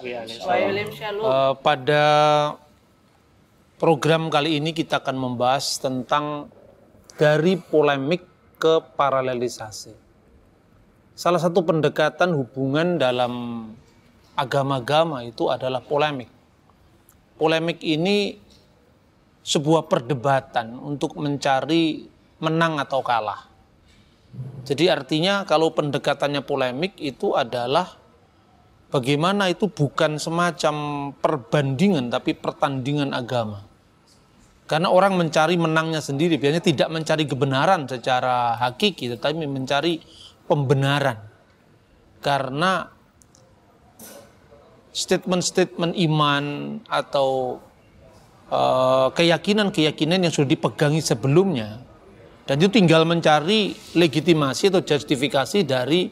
Waalaikumsalam. Shalom. Eh, pada program kali ini kita akan membahas tentang dari polemik ke paralelisasi. Salah satu pendekatan hubungan dalam agama-agama itu adalah polemik. Polemik ini sebuah perdebatan untuk mencari menang atau kalah. Jadi artinya kalau pendekatannya polemik itu adalah bagaimana itu bukan semacam perbandingan tapi pertandingan agama. Karena orang mencari menangnya sendiri, biasanya tidak mencari kebenaran secara hakiki, tetapi mencari pembenaran. Karena statement-statement iman atau eh, keyakinan-keyakinan yang sudah dipegangi sebelumnya, dan itu tinggal mencari legitimasi atau justifikasi dari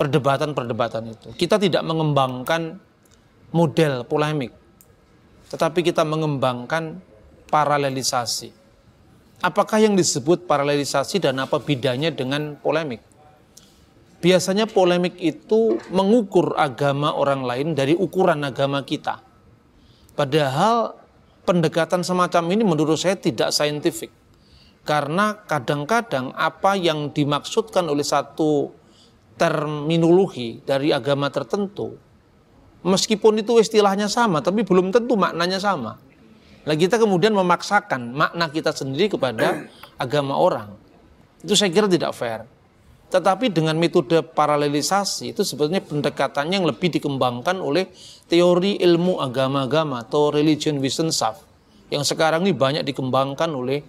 perdebatan-perdebatan itu. Kita tidak mengembangkan model polemik, tetapi kita mengembangkan paralelisasi. Apakah yang disebut paralelisasi dan apa bedanya dengan polemik? Biasanya polemik itu mengukur agama orang lain dari ukuran agama kita. Padahal pendekatan semacam ini menurut saya tidak saintifik. Karena kadang-kadang apa yang dimaksudkan oleh satu terminologi dari agama tertentu, meskipun itu istilahnya sama, tapi belum tentu maknanya sama. Nah kita kemudian memaksakan makna kita sendiri kepada agama orang. Itu saya kira tidak fair. Tetapi dengan metode paralelisasi itu sebetulnya pendekatannya yang lebih dikembangkan oleh teori ilmu agama-agama atau religion wisdom self yang sekarang ini banyak dikembangkan oleh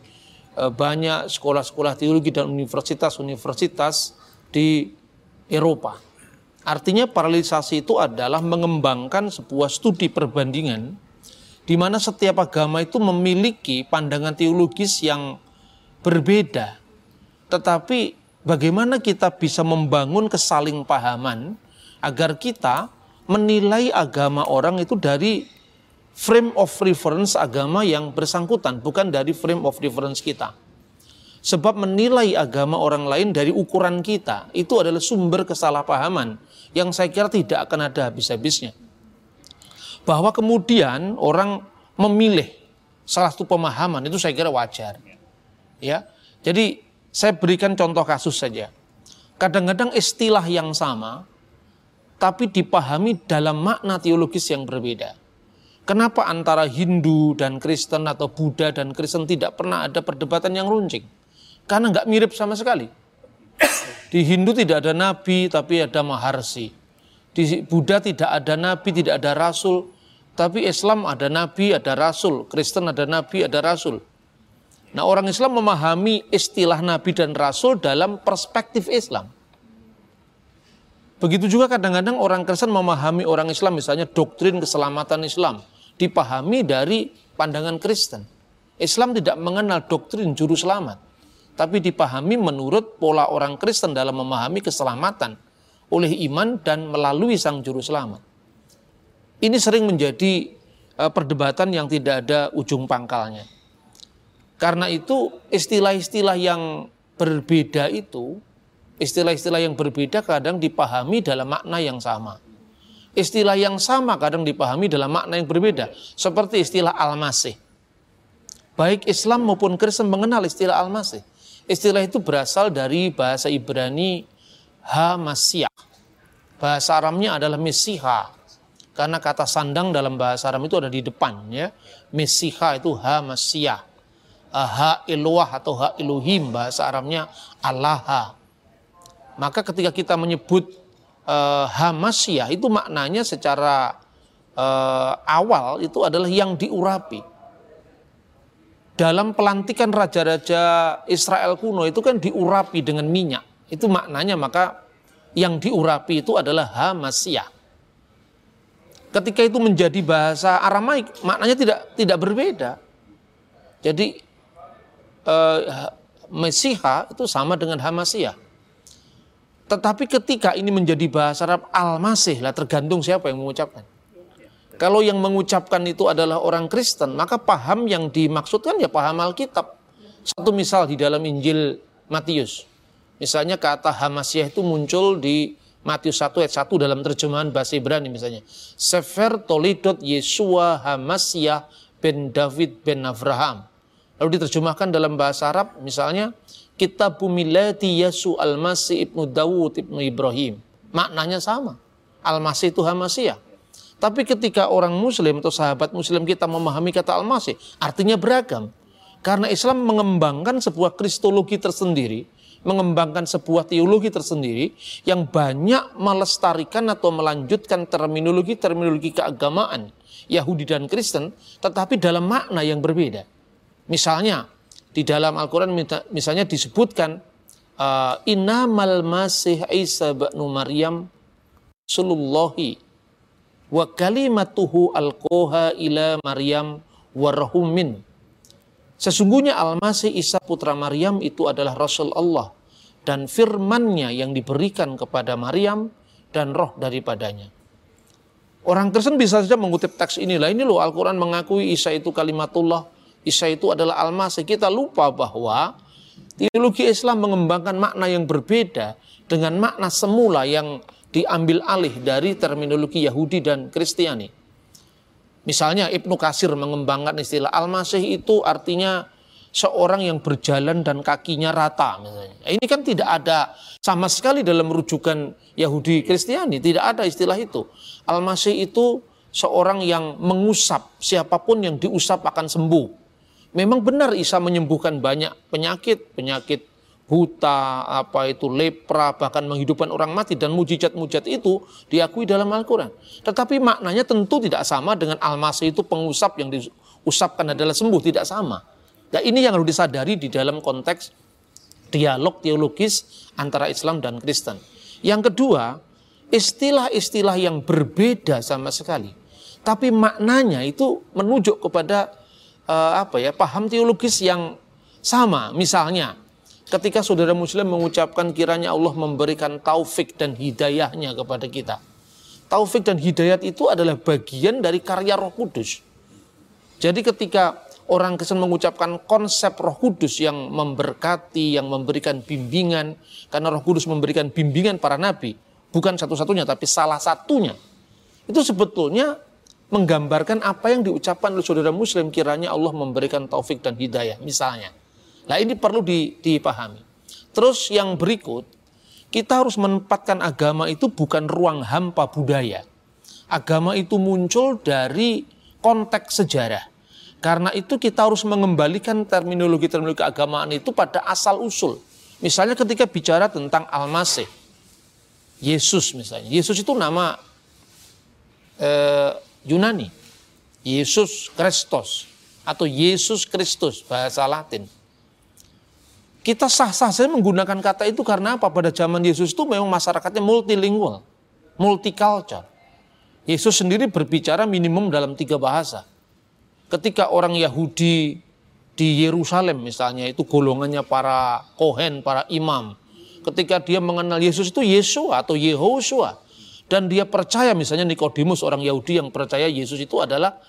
eh, banyak sekolah-sekolah teologi dan universitas-universitas di Eropa. Artinya paralelisasi itu adalah mengembangkan sebuah studi perbandingan di mana setiap agama itu memiliki pandangan teologis yang berbeda. Tetapi bagaimana kita bisa membangun kesaling pahaman agar kita menilai agama orang itu dari frame of reference agama yang bersangkutan, bukan dari frame of reference kita. Sebab menilai agama orang lain dari ukuran kita itu adalah sumber kesalahpahaman yang saya kira tidak akan ada habis-habisnya bahwa kemudian orang memilih salah satu pemahaman itu saya kira wajar. Ya. Jadi saya berikan contoh kasus saja. Kadang-kadang istilah yang sama tapi dipahami dalam makna teologis yang berbeda. Kenapa antara Hindu dan Kristen atau Buddha dan Kristen tidak pernah ada perdebatan yang runcing? Karena nggak mirip sama sekali. Di Hindu tidak ada nabi tapi ada maharsi. Di Buddha tidak ada nabi, tidak ada rasul, tapi Islam ada nabi, ada rasul, Kristen ada nabi, ada rasul. Nah, orang Islam memahami istilah nabi dan rasul dalam perspektif Islam. Begitu juga kadang-kadang orang Kristen memahami orang Islam misalnya doktrin keselamatan Islam dipahami dari pandangan Kristen. Islam tidak mengenal doktrin juru selamat, tapi dipahami menurut pola orang Kristen dalam memahami keselamatan oleh iman dan melalui sang juru selamat. Ini sering menjadi uh, perdebatan yang tidak ada ujung pangkalnya. Karena itu istilah-istilah yang berbeda itu, istilah-istilah yang berbeda kadang dipahami dalam makna yang sama. Istilah yang sama kadang dipahami dalam makna yang berbeda. Seperti istilah al-masih. Baik Islam maupun Kristen mengenal istilah al-masih. Istilah itu berasal dari bahasa Ibrani Hamasiyah. Bahasa Aramnya adalah Mesiha. Karena kata sandang dalam bahasa Aram itu ada di depan ya. Mesiha itu ha masiyah. Ha iluah atau ha iluhim bahasa Aramnya Allah. Maka ketika kita menyebut uh, ha masiyah itu maknanya secara uh, awal itu adalah yang diurapi. Dalam pelantikan raja-raja Israel kuno itu kan diurapi dengan minyak. Itu maknanya maka yang diurapi itu adalah Hamasiyah. Ketika itu menjadi bahasa Aramaik, maknanya tidak tidak berbeda. Jadi eh, Mesiha itu sama dengan Hamasiyah. Tetapi ketika ini menjadi bahasa Arab Al-Masih lah tergantung siapa yang mengucapkan. Kalau yang mengucapkan itu adalah orang Kristen, maka paham yang dimaksudkan ya paham Alkitab. Satu misal di dalam Injil Matius. Misalnya kata Hamasiyah itu muncul di Matius 1 ayat 1 dalam terjemahan bahasa Ibrani misalnya. Sefer Tolidot Yesua Hamasyah ben David ben Abraham. Lalu diterjemahkan dalam bahasa Arab misalnya Kitab Milati Yesu Al-Masih Ibnu Dawud Ibnu Ibrahim. Maknanya sama. Al-Masih itu Hamasyah. Tapi ketika orang muslim atau sahabat muslim kita memahami kata Al-Masih, artinya beragam. Karena Islam mengembangkan sebuah kristologi tersendiri, mengembangkan sebuah teologi tersendiri yang banyak melestarikan atau melanjutkan terminologi-terminologi keagamaan Yahudi dan Kristen, tetapi dalam makna yang berbeda. Misalnya, di dalam Al-Quran misalnya disebutkan, uh, Innamal masih Isa ba'nu Maryam sulullahi wa kalimatuhu alqoha ila Maryam warahumin Sesungguhnya Al-Masih Isa putra Maryam itu adalah Rasul Allah dan firmannya yang diberikan kepada Maryam dan roh daripadanya. Orang Kristen bisa saja mengutip teks inilah. Ini loh Al-Quran mengakui Isa itu kalimatullah. Isa itu adalah Al-Masih. Kita lupa bahwa teologi Islam mengembangkan makna yang berbeda dengan makna semula yang diambil alih dari terminologi Yahudi dan Kristiani. Misalnya Ibnu Kasir mengembangkan istilah Al-Masih itu artinya seorang yang berjalan dan kakinya rata misalnya. Ini kan tidak ada sama sekali dalam rujukan Yahudi Kristiani, tidak ada istilah itu. Al-Masih itu seorang yang mengusap, siapa pun yang diusap akan sembuh. Memang benar Isa menyembuhkan banyak penyakit, penyakit buta, apa itu lepra, bahkan menghidupkan orang mati dan mujizat-mujizat itu diakui dalam Al-Quran. Tetapi maknanya tentu tidak sama dengan Al-Masih itu pengusap yang diusapkan adalah sembuh, tidak sama. Nah ini yang harus disadari di dalam konteks dialog teologis antara Islam dan Kristen. Yang kedua, istilah-istilah yang berbeda sama sekali. Tapi maknanya itu menunjuk kepada uh, apa ya paham teologis yang sama. Misalnya, ketika saudara muslim mengucapkan kiranya Allah memberikan taufik dan hidayahnya kepada kita. Taufik dan hidayat itu adalah bagian dari karya roh kudus. Jadi ketika orang Kristen mengucapkan konsep roh kudus yang memberkati, yang memberikan bimbingan, karena roh kudus memberikan bimbingan para nabi, bukan satu-satunya tapi salah satunya. Itu sebetulnya menggambarkan apa yang diucapkan oleh saudara muslim kiranya Allah memberikan taufik dan hidayah misalnya. Nah ini perlu dipahami. Terus yang berikut, kita harus menempatkan agama itu bukan ruang hampa budaya. Agama itu muncul dari konteks sejarah. Karena itu kita harus mengembalikan terminologi-terminologi keagamaan itu pada asal usul. Misalnya ketika bicara tentang Al-Masih. Yesus misalnya. Yesus itu nama eh, Yunani. Yesus Kristus atau Yesus Kristus bahasa Latin. Kita sah-sah saja menggunakan kata itu karena apa? Pada zaman Yesus itu memang masyarakatnya multilingual, multicultural. Yesus sendiri berbicara minimum dalam tiga bahasa. Ketika orang Yahudi di Yerusalem misalnya itu golongannya para kohen, para imam. Ketika dia mengenal Yesus itu Yesua atau Yehosua. Dan dia percaya misalnya Nikodemus orang Yahudi yang percaya Yesus itu adalah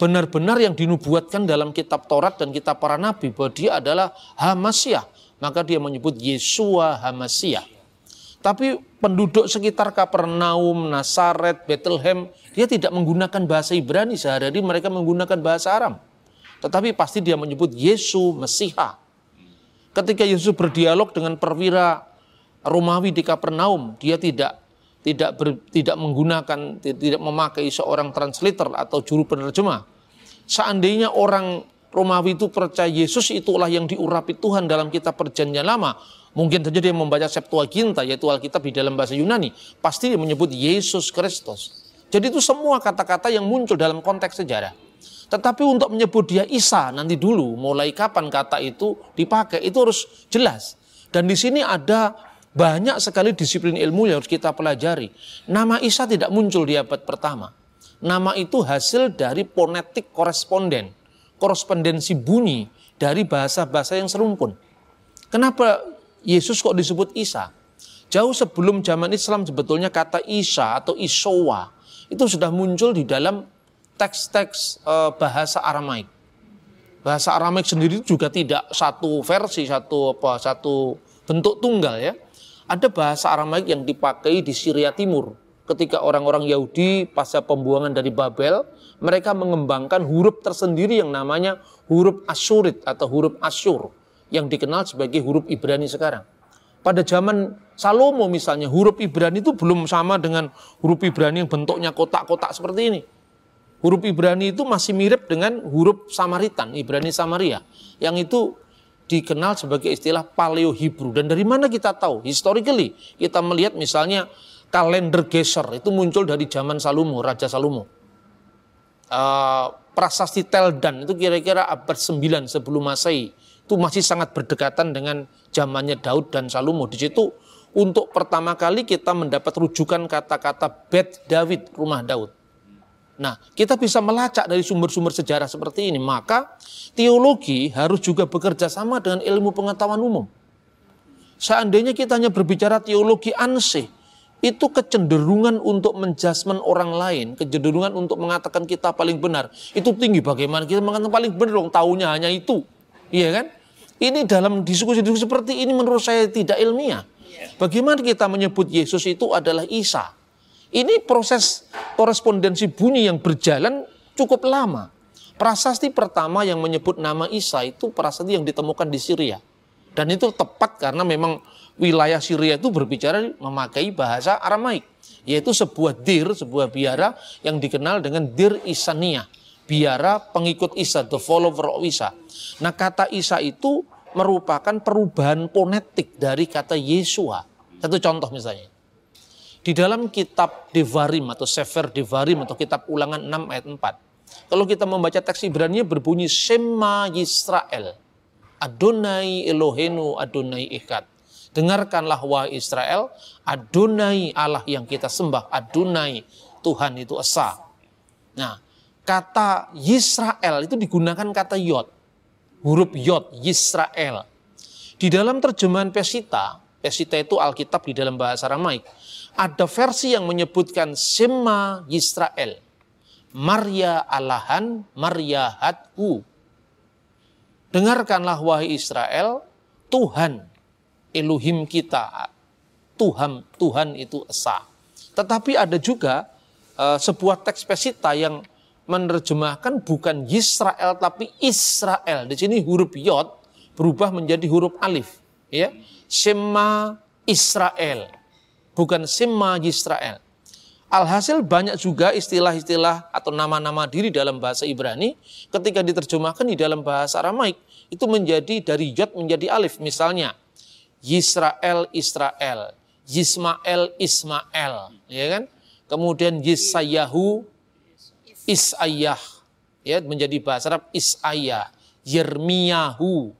benar-benar yang dinubuatkan dalam kitab Taurat dan kitab para nabi bahwa dia adalah Hamasyah. Maka dia menyebut Yesua Hamasyah. Tapi penduduk sekitar Kapernaum, Nasaret, Bethlehem, dia tidak menggunakan bahasa Ibrani sehari-hari mereka menggunakan bahasa Aram. Tetapi pasti dia menyebut Yesu Mesiha. Ketika Yesus berdialog dengan perwira Romawi di Kapernaum, dia tidak tidak ber, tidak menggunakan tidak memakai seorang translator atau juru penerjemah. Seandainya orang Romawi itu percaya Yesus itulah yang diurapi Tuhan dalam kitab perjanjian lama, mungkin saja dia membaca Septuaginta yaitu Alkitab di dalam bahasa Yunani, pasti dia menyebut Yesus Kristus. Jadi itu semua kata-kata yang muncul dalam konteks sejarah. Tetapi untuk menyebut dia Isa nanti dulu, mulai kapan kata itu dipakai itu harus jelas. Dan di sini ada banyak sekali disiplin ilmu yang harus kita pelajari. Nama Isa tidak muncul di abad pertama. Nama itu hasil dari ponetik koresponden. Korespondensi bunyi dari bahasa-bahasa yang serumpun. Kenapa Yesus kok disebut Isa? Jauh sebelum zaman Islam sebetulnya kata Isa atau Isowa itu sudah muncul di dalam teks-teks e, bahasa Aramaik. Bahasa Aramaik sendiri juga tidak satu versi, satu apa, satu bentuk tunggal ya Ada bahasa Aramaik yang dipakai di Syria Timur. Ketika orang-orang Yahudi pasca pembuangan dari Babel, mereka mengembangkan huruf tersendiri yang namanya huruf Asyurit atau huruf Asyur yang dikenal sebagai huruf Ibrani sekarang. Pada zaman Salomo misalnya, huruf Ibrani itu belum sama dengan huruf Ibrani yang bentuknya kotak-kotak seperti ini. Huruf Ibrani itu masih mirip dengan huruf Samaritan, Ibrani Samaria, yang itu dikenal sebagai istilah Paleo Hebrew. Dan dari mana kita tahu? Historically, kita melihat misalnya kalender Geser itu muncul dari zaman Salomo, Raja Salomo. Uh, prasasti Teldan itu kira-kira abad 9 sebelum Masehi itu masih sangat berdekatan dengan zamannya Daud dan Salomo. Di situ untuk pertama kali kita mendapat rujukan kata-kata Bet David, rumah Daud. Nah, kita bisa melacak dari sumber-sumber sejarah seperti ini. Maka teologi harus juga bekerja sama dengan ilmu pengetahuan umum. Seandainya kita hanya berbicara teologi ansih, itu kecenderungan untuk menjasmen orang lain, kecenderungan untuk mengatakan kita paling benar, itu tinggi. Bagaimana kita mengatakan paling benar dong, tahunya hanya itu. Iya kan? Ini dalam diskusi-diskusi seperti ini menurut saya tidak ilmiah. Bagaimana kita menyebut Yesus itu adalah Isa? Ini proses korespondensi bunyi yang berjalan cukup lama. Prasasti pertama yang menyebut nama Isa itu prasasti yang ditemukan di Syria. Dan itu tepat karena memang wilayah Syria itu berbicara memakai bahasa Aramaik. Yaitu sebuah dir, sebuah biara yang dikenal dengan dir Isania. Biara pengikut Isa, the follower of Isa. Nah kata Isa itu merupakan perubahan ponetik dari kata Yesua. Satu contoh misalnya. Di dalam kitab Devarim atau Sefer Devarim atau kitab ulangan 6 ayat 4. Kalau kita membaca teks Ibrani berbunyi Shema Yisrael. Adonai Elohenu Adonai Ikat. Dengarkanlah wahai Israel, Adonai Allah yang kita sembah, Adonai Tuhan itu Esa. Nah, kata Yisrael itu digunakan kata Yod. Huruf Yod, Yisrael. Di dalam terjemahan Pesita, Pesita itu Alkitab di dalam bahasa Ramaik ada versi yang menyebutkan Sema Yisrael. Maria Alahan, Maria Hadhu. Dengarkanlah wahai Israel, Tuhan Elohim kita. Tuhan Tuhan itu Esa. Tetapi ada juga uh, sebuah teks pesita yang menerjemahkan bukan Yisrael tapi Israel. Di sini huruf Yod berubah menjadi huruf alif, ya. Sema Israel bukan Simma Yisrael. Alhasil banyak juga istilah-istilah atau nama-nama diri dalam bahasa Ibrani ketika diterjemahkan di dalam bahasa Aramaik itu menjadi dari Yod menjadi Alif. Misalnya Yisrael Israel, Yismael Ismael, ya kan? Kemudian Yisayahu Isayah, ya menjadi bahasa Arab Isayah, Yermiyahu,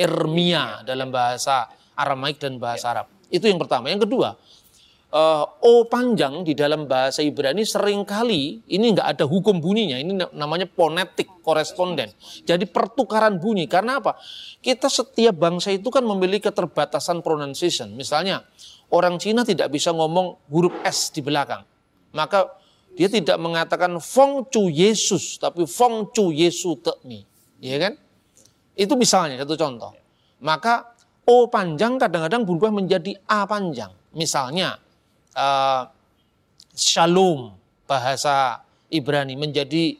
Ermia dalam bahasa Aramaik dan bahasa Arab. Itu yang pertama. Yang kedua, uh, O panjang di dalam bahasa Ibrani sering kali ini nggak ada hukum bunyinya. Ini namanya ponetik koresponden. Jadi pertukaran bunyi. Karena apa? Kita setiap bangsa itu kan memiliki keterbatasan pronunciation. Misalnya orang Cina tidak bisa ngomong huruf S di belakang. Maka dia tidak mengatakan Feng Chu Yesus, tapi Feng Chu Yesu Tekmi. Ya kan? Itu misalnya satu contoh. Maka O panjang kadang-kadang berubah menjadi A panjang. Misalnya, uh, shalom bahasa Ibrani menjadi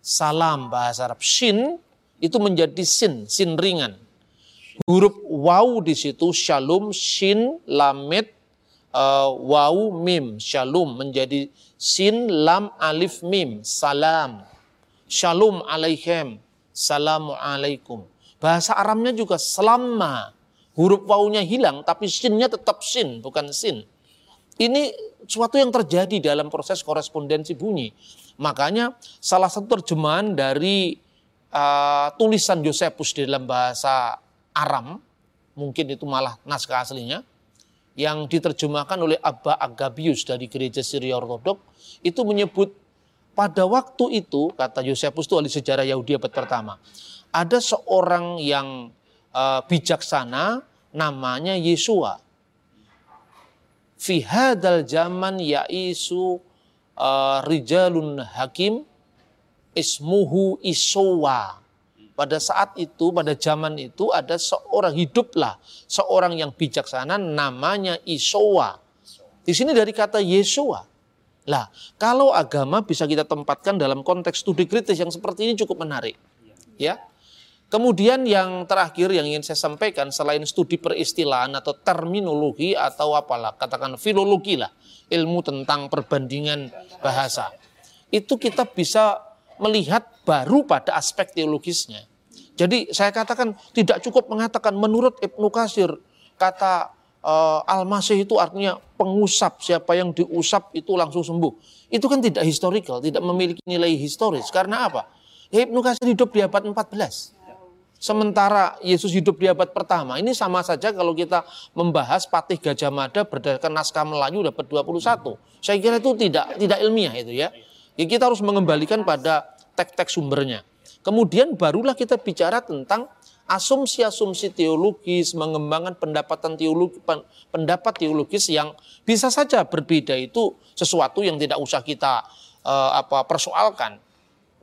salam bahasa Arab. Shin itu menjadi sin, sin ringan. Huruf waw di situ shalom, shin, lamet, uh, waw, mim. Shalom menjadi sin, lam, alif, mim. Salam. Shalom alaikum. Salamu alaikum. Bahasa Arabnya juga selama. Huruf wawnya hilang tapi sinnya tetap sin, bukan sin. Ini suatu yang terjadi dalam proses korespondensi bunyi. Makanya salah satu terjemahan dari uh, tulisan Josephus di dalam bahasa Aram, mungkin itu malah naskah aslinya, yang diterjemahkan oleh Abba Agabius dari gereja Syria Ortodok, itu menyebut pada waktu itu, kata Josephus itu ahli sejarah Yahudi abad pertama, ada seorang yang uh, bijaksana namanya Yesua fi hadal zaman yaisu uh, rijalun hakim ismuhu isowa pada saat itu, pada zaman itu ada seorang hiduplah, seorang yang bijaksana namanya Isowa. Di sini dari kata Yesua. Lah, kalau agama bisa kita tempatkan dalam konteks studi kritis yang seperti ini cukup menarik. Ya. Kemudian yang terakhir yang ingin saya sampaikan selain studi peristilahan atau terminologi atau apalah katakan filologi lah ilmu tentang perbandingan bahasa itu kita bisa melihat baru pada aspek teologisnya. Jadi saya katakan tidak cukup mengatakan menurut Ibnu Kasir kata uh, Al-Masih itu artinya pengusap, siapa yang diusap itu langsung sembuh. Itu kan tidak historical, tidak memiliki nilai historis. Karena apa? Ya, Ibnu Kasir hidup di abad 14. Sementara Yesus hidup di abad pertama, ini sama saja kalau kita membahas Patih Gajah Mada berdasarkan naskah Melayu dapat 21. Saya kira itu tidak tidak ilmiah itu ya. Ya kita harus mengembalikan pada teks-teks sumbernya. Kemudian barulah kita bicara tentang asumsi-asumsi teologis, mengembangkan pendapatan teologi, pendapat teologis yang bisa saja berbeda itu sesuatu yang tidak usah kita uh, apa persoalkan.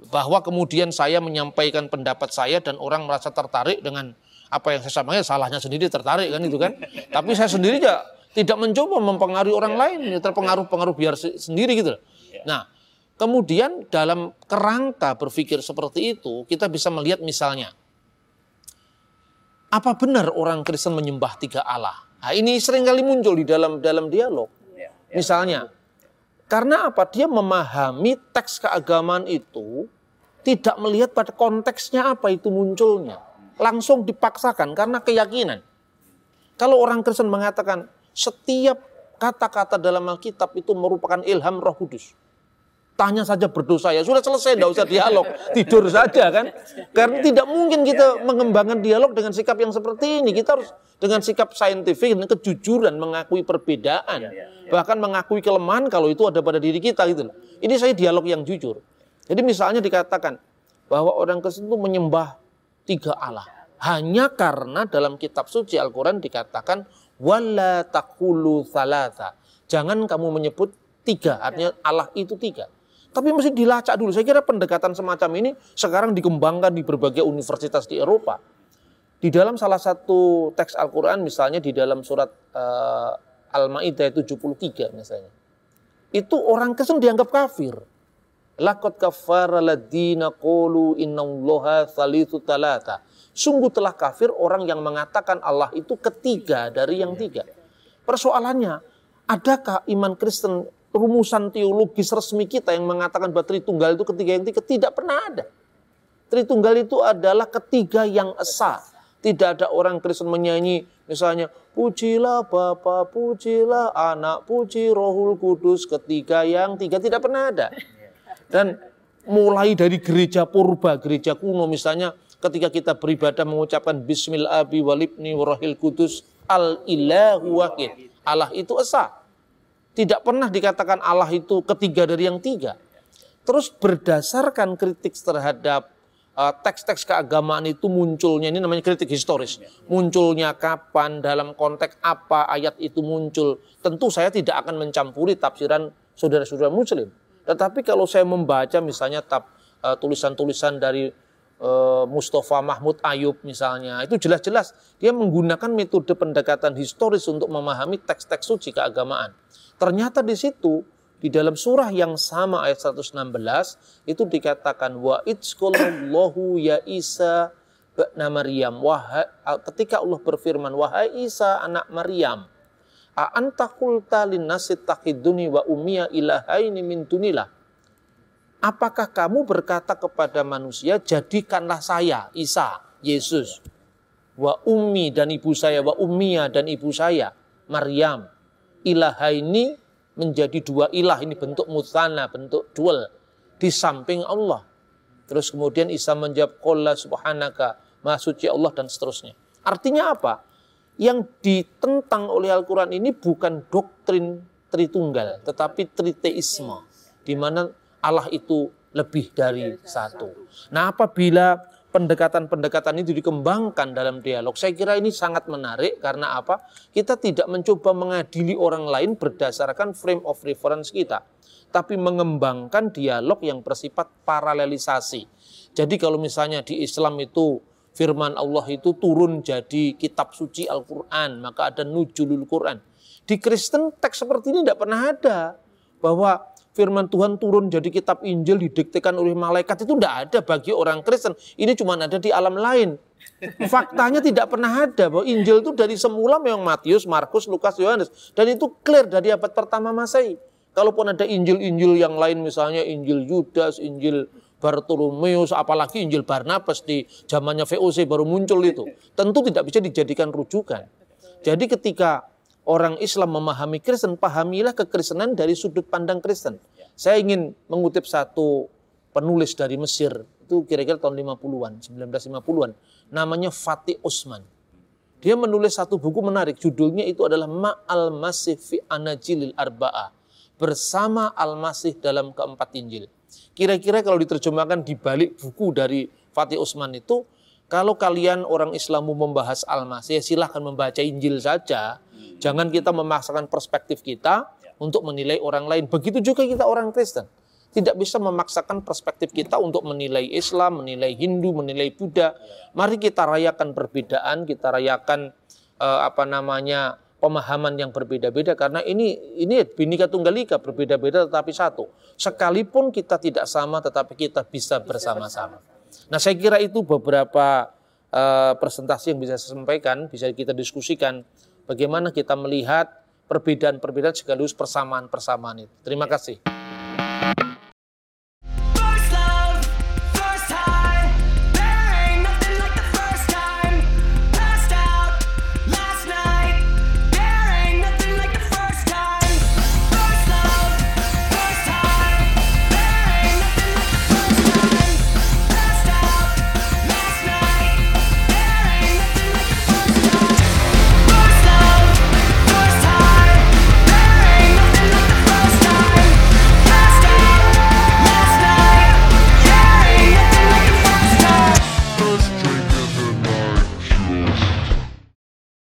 Bahwa kemudian saya menyampaikan pendapat saya dan orang merasa tertarik dengan apa yang saya sampaikan, salahnya sendiri tertarik kan itu kan. Tapi saya sendiri ya tidak mencoba mempengaruhi orang lain, ya terpengaruh-pengaruh biar sendiri gitu. Nah, Kemudian dalam kerangka berpikir seperti itu, kita bisa melihat misalnya, apa benar orang Kristen menyembah tiga Allah? Nah, ini sering kali muncul di dalam dalam dialog. Ya, ya. Misalnya, karena apa? Dia memahami teks keagamaan itu tidak melihat pada konteksnya apa itu munculnya. Langsung dipaksakan karena keyakinan. Kalau orang Kristen mengatakan setiap kata-kata dalam Alkitab itu merupakan ilham Roh Kudus Tanya saja berdosa ya, sudah selesai, tidak usah dialog, tidur saja kan. Karena tidak mungkin kita mengembangkan dialog dengan sikap yang seperti ini. Kita harus dengan sikap saintifik dan kejujuran mengakui perbedaan. Bahkan mengakui kelemahan kalau itu ada pada diri kita gitu. Ini saya dialog yang jujur. Jadi misalnya dikatakan bahwa orang Kristen itu menyembah tiga Allah. Hanya karena dalam kitab suci Al-Quran dikatakan wala takulu thalatha. Jangan kamu menyebut tiga, artinya Allah itu tiga. Tapi mesti dilacak dulu. Saya kira pendekatan semacam ini sekarang dikembangkan di berbagai universitas di Eropa. Di dalam salah satu teks Al-Quran misalnya di dalam surat uh, Al-Ma'idah 73 misalnya. Itu orang Kristen dianggap kafir. Lakot kafara ladina qulu innallaha thalithu talata. Sungguh telah kafir orang yang mengatakan Allah itu ketiga dari yang tiga. Persoalannya, adakah iman Kristen rumusan teologis resmi kita yang mengatakan bahwa Tritunggal itu ketiga yang tiga tidak pernah ada. Tritunggal itu adalah ketiga yang esa. Tidak ada orang Kristen menyanyi misalnya pujilah Bapa, pujilah Anak, puji Rohul Kudus ketiga yang tiga tidak pernah ada. Dan mulai dari gereja purba, gereja kuno misalnya ketika kita beribadah mengucapkan Bismillah abi walibni warahil kudus al ilahu wahid. Allah itu esa. Tidak pernah dikatakan Allah itu ketiga dari yang tiga. Terus berdasarkan kritik terhadap uh, teks-teks keagamaan itu munculnya, ini namanya kritik historis. Munculnya kapan, dalam konteks apa ayat itu muncul. Tentu saya tidak akan mencampuri tafsiran saudara-saudara muslim. Tetapi kalau saya membaca misalnya tab, uh, tulisan-tulisan dari uh, Mustafa Mahmud Ayub misalnya, itu jelas-jelas dia menggunakan metode pendekatan historis untuk memahami teks-teks suci keagamaan. Ternyata di situ di dalam surah yang sama ayat 116 itu dikatakan wa itzqalallahu ya Isa Maryam wahai ketika Allah berfirman wahai Isa anak Maryam a anta qulta linnasi wa ilahaini min Apakah kamu berkata kepada manusia jadikanlah saya Isa Yesus wa ummi dan ibu saya wa ummiya dan ibu saya Maryam ilaha ini menjadi dua ilah ini bentuk mutana, bentuk dual di samping Allah. Terus kemudian Isa menjawab qala subhanaka maha suci Allah dan seterusnya. Artinya apa? Yang ditentang oleh Al-Quran ini bukan doktrin Tritunggal, tetapi triteisme, di mana Allah itu lebih dari satu. Nah apabila pendekatan-pendekatan itu dikembangkan dalam dialog. Saya kira ini sangat menarik karena apa? Kita tidak mencoba mengadili orang lain berdasarkan frame of reference kita, tapi mengembangkan dialog yang bersifat paralelisasi. Jadi kalau misalnya di Islam itu firman Allah itu turun jadi kitab suci Al-Quran, maka ada nujulul Quran. Di Kristen teks seperti ini tidak pernah ada. Bahwa firman Tuhan turun jadi kitab Injil didiktekan oleh malaikat itu tidak ada bagi orang Kristen. Ini cuma ada di alam lain. Faktanya tidak pernah ada bahwa Injil itu dari semula memang Matius, Markus, Lukas, Yohanes. Dan itu clear dari abad pertama Masehi. Kalaupun ada Injil-Injil yang lain misalnya Injil Yudas, Injil Bartolomeus, apalagi Injil Barnabas di zamannya VOC baru muncul itu. Tentu tidak bisa dijadikan rujukan. Jadi ketika orang Islam memahami Kristen, pahamilah kekristenan dari sudut pandang Kristen. Saya ingin mengutip satu penulis dari Mesir, itu kira-kira tahun 50-an, 1950-an. Namanya Fatih Usman. Dia menulis satu buku menarik, judulnya itu adalah Ma'al Masih fi Anajilil Arba'ah bersama Al-Masih dalam keempat Injil. Kira-kira kalau diterjemahkan di balik buku dari Fatih Usman itu, kalau kalian orang Islam mau membahas Al-Masih, silahkan membaca Injil saja. Jangan kita memaksakan perspektif kita untuk menilai orang lain. Begitu juga kita orang Kristen. Tidak bisa memaksakan perspektif kita untuk menilai Islam, menilai Hindu, menilai Buddha. Mari kita rayakan perbedaan, kita rayakan uh, apa namanya pemahaman yang berbeda-beda karena ini ini binika tunggal ika berbeda-beda tetapi satu. Sekalipun kita tidak sama tetapi kita bisa bersama-sama. Nah, saya kira itu beberapa uh, presentasi yang bisa saya sampaikan, bisa kita diskusikan bagaimana kita melihat perbedaan-perbedaan sekaligus persamaan-persamaan itu. Terima kasih.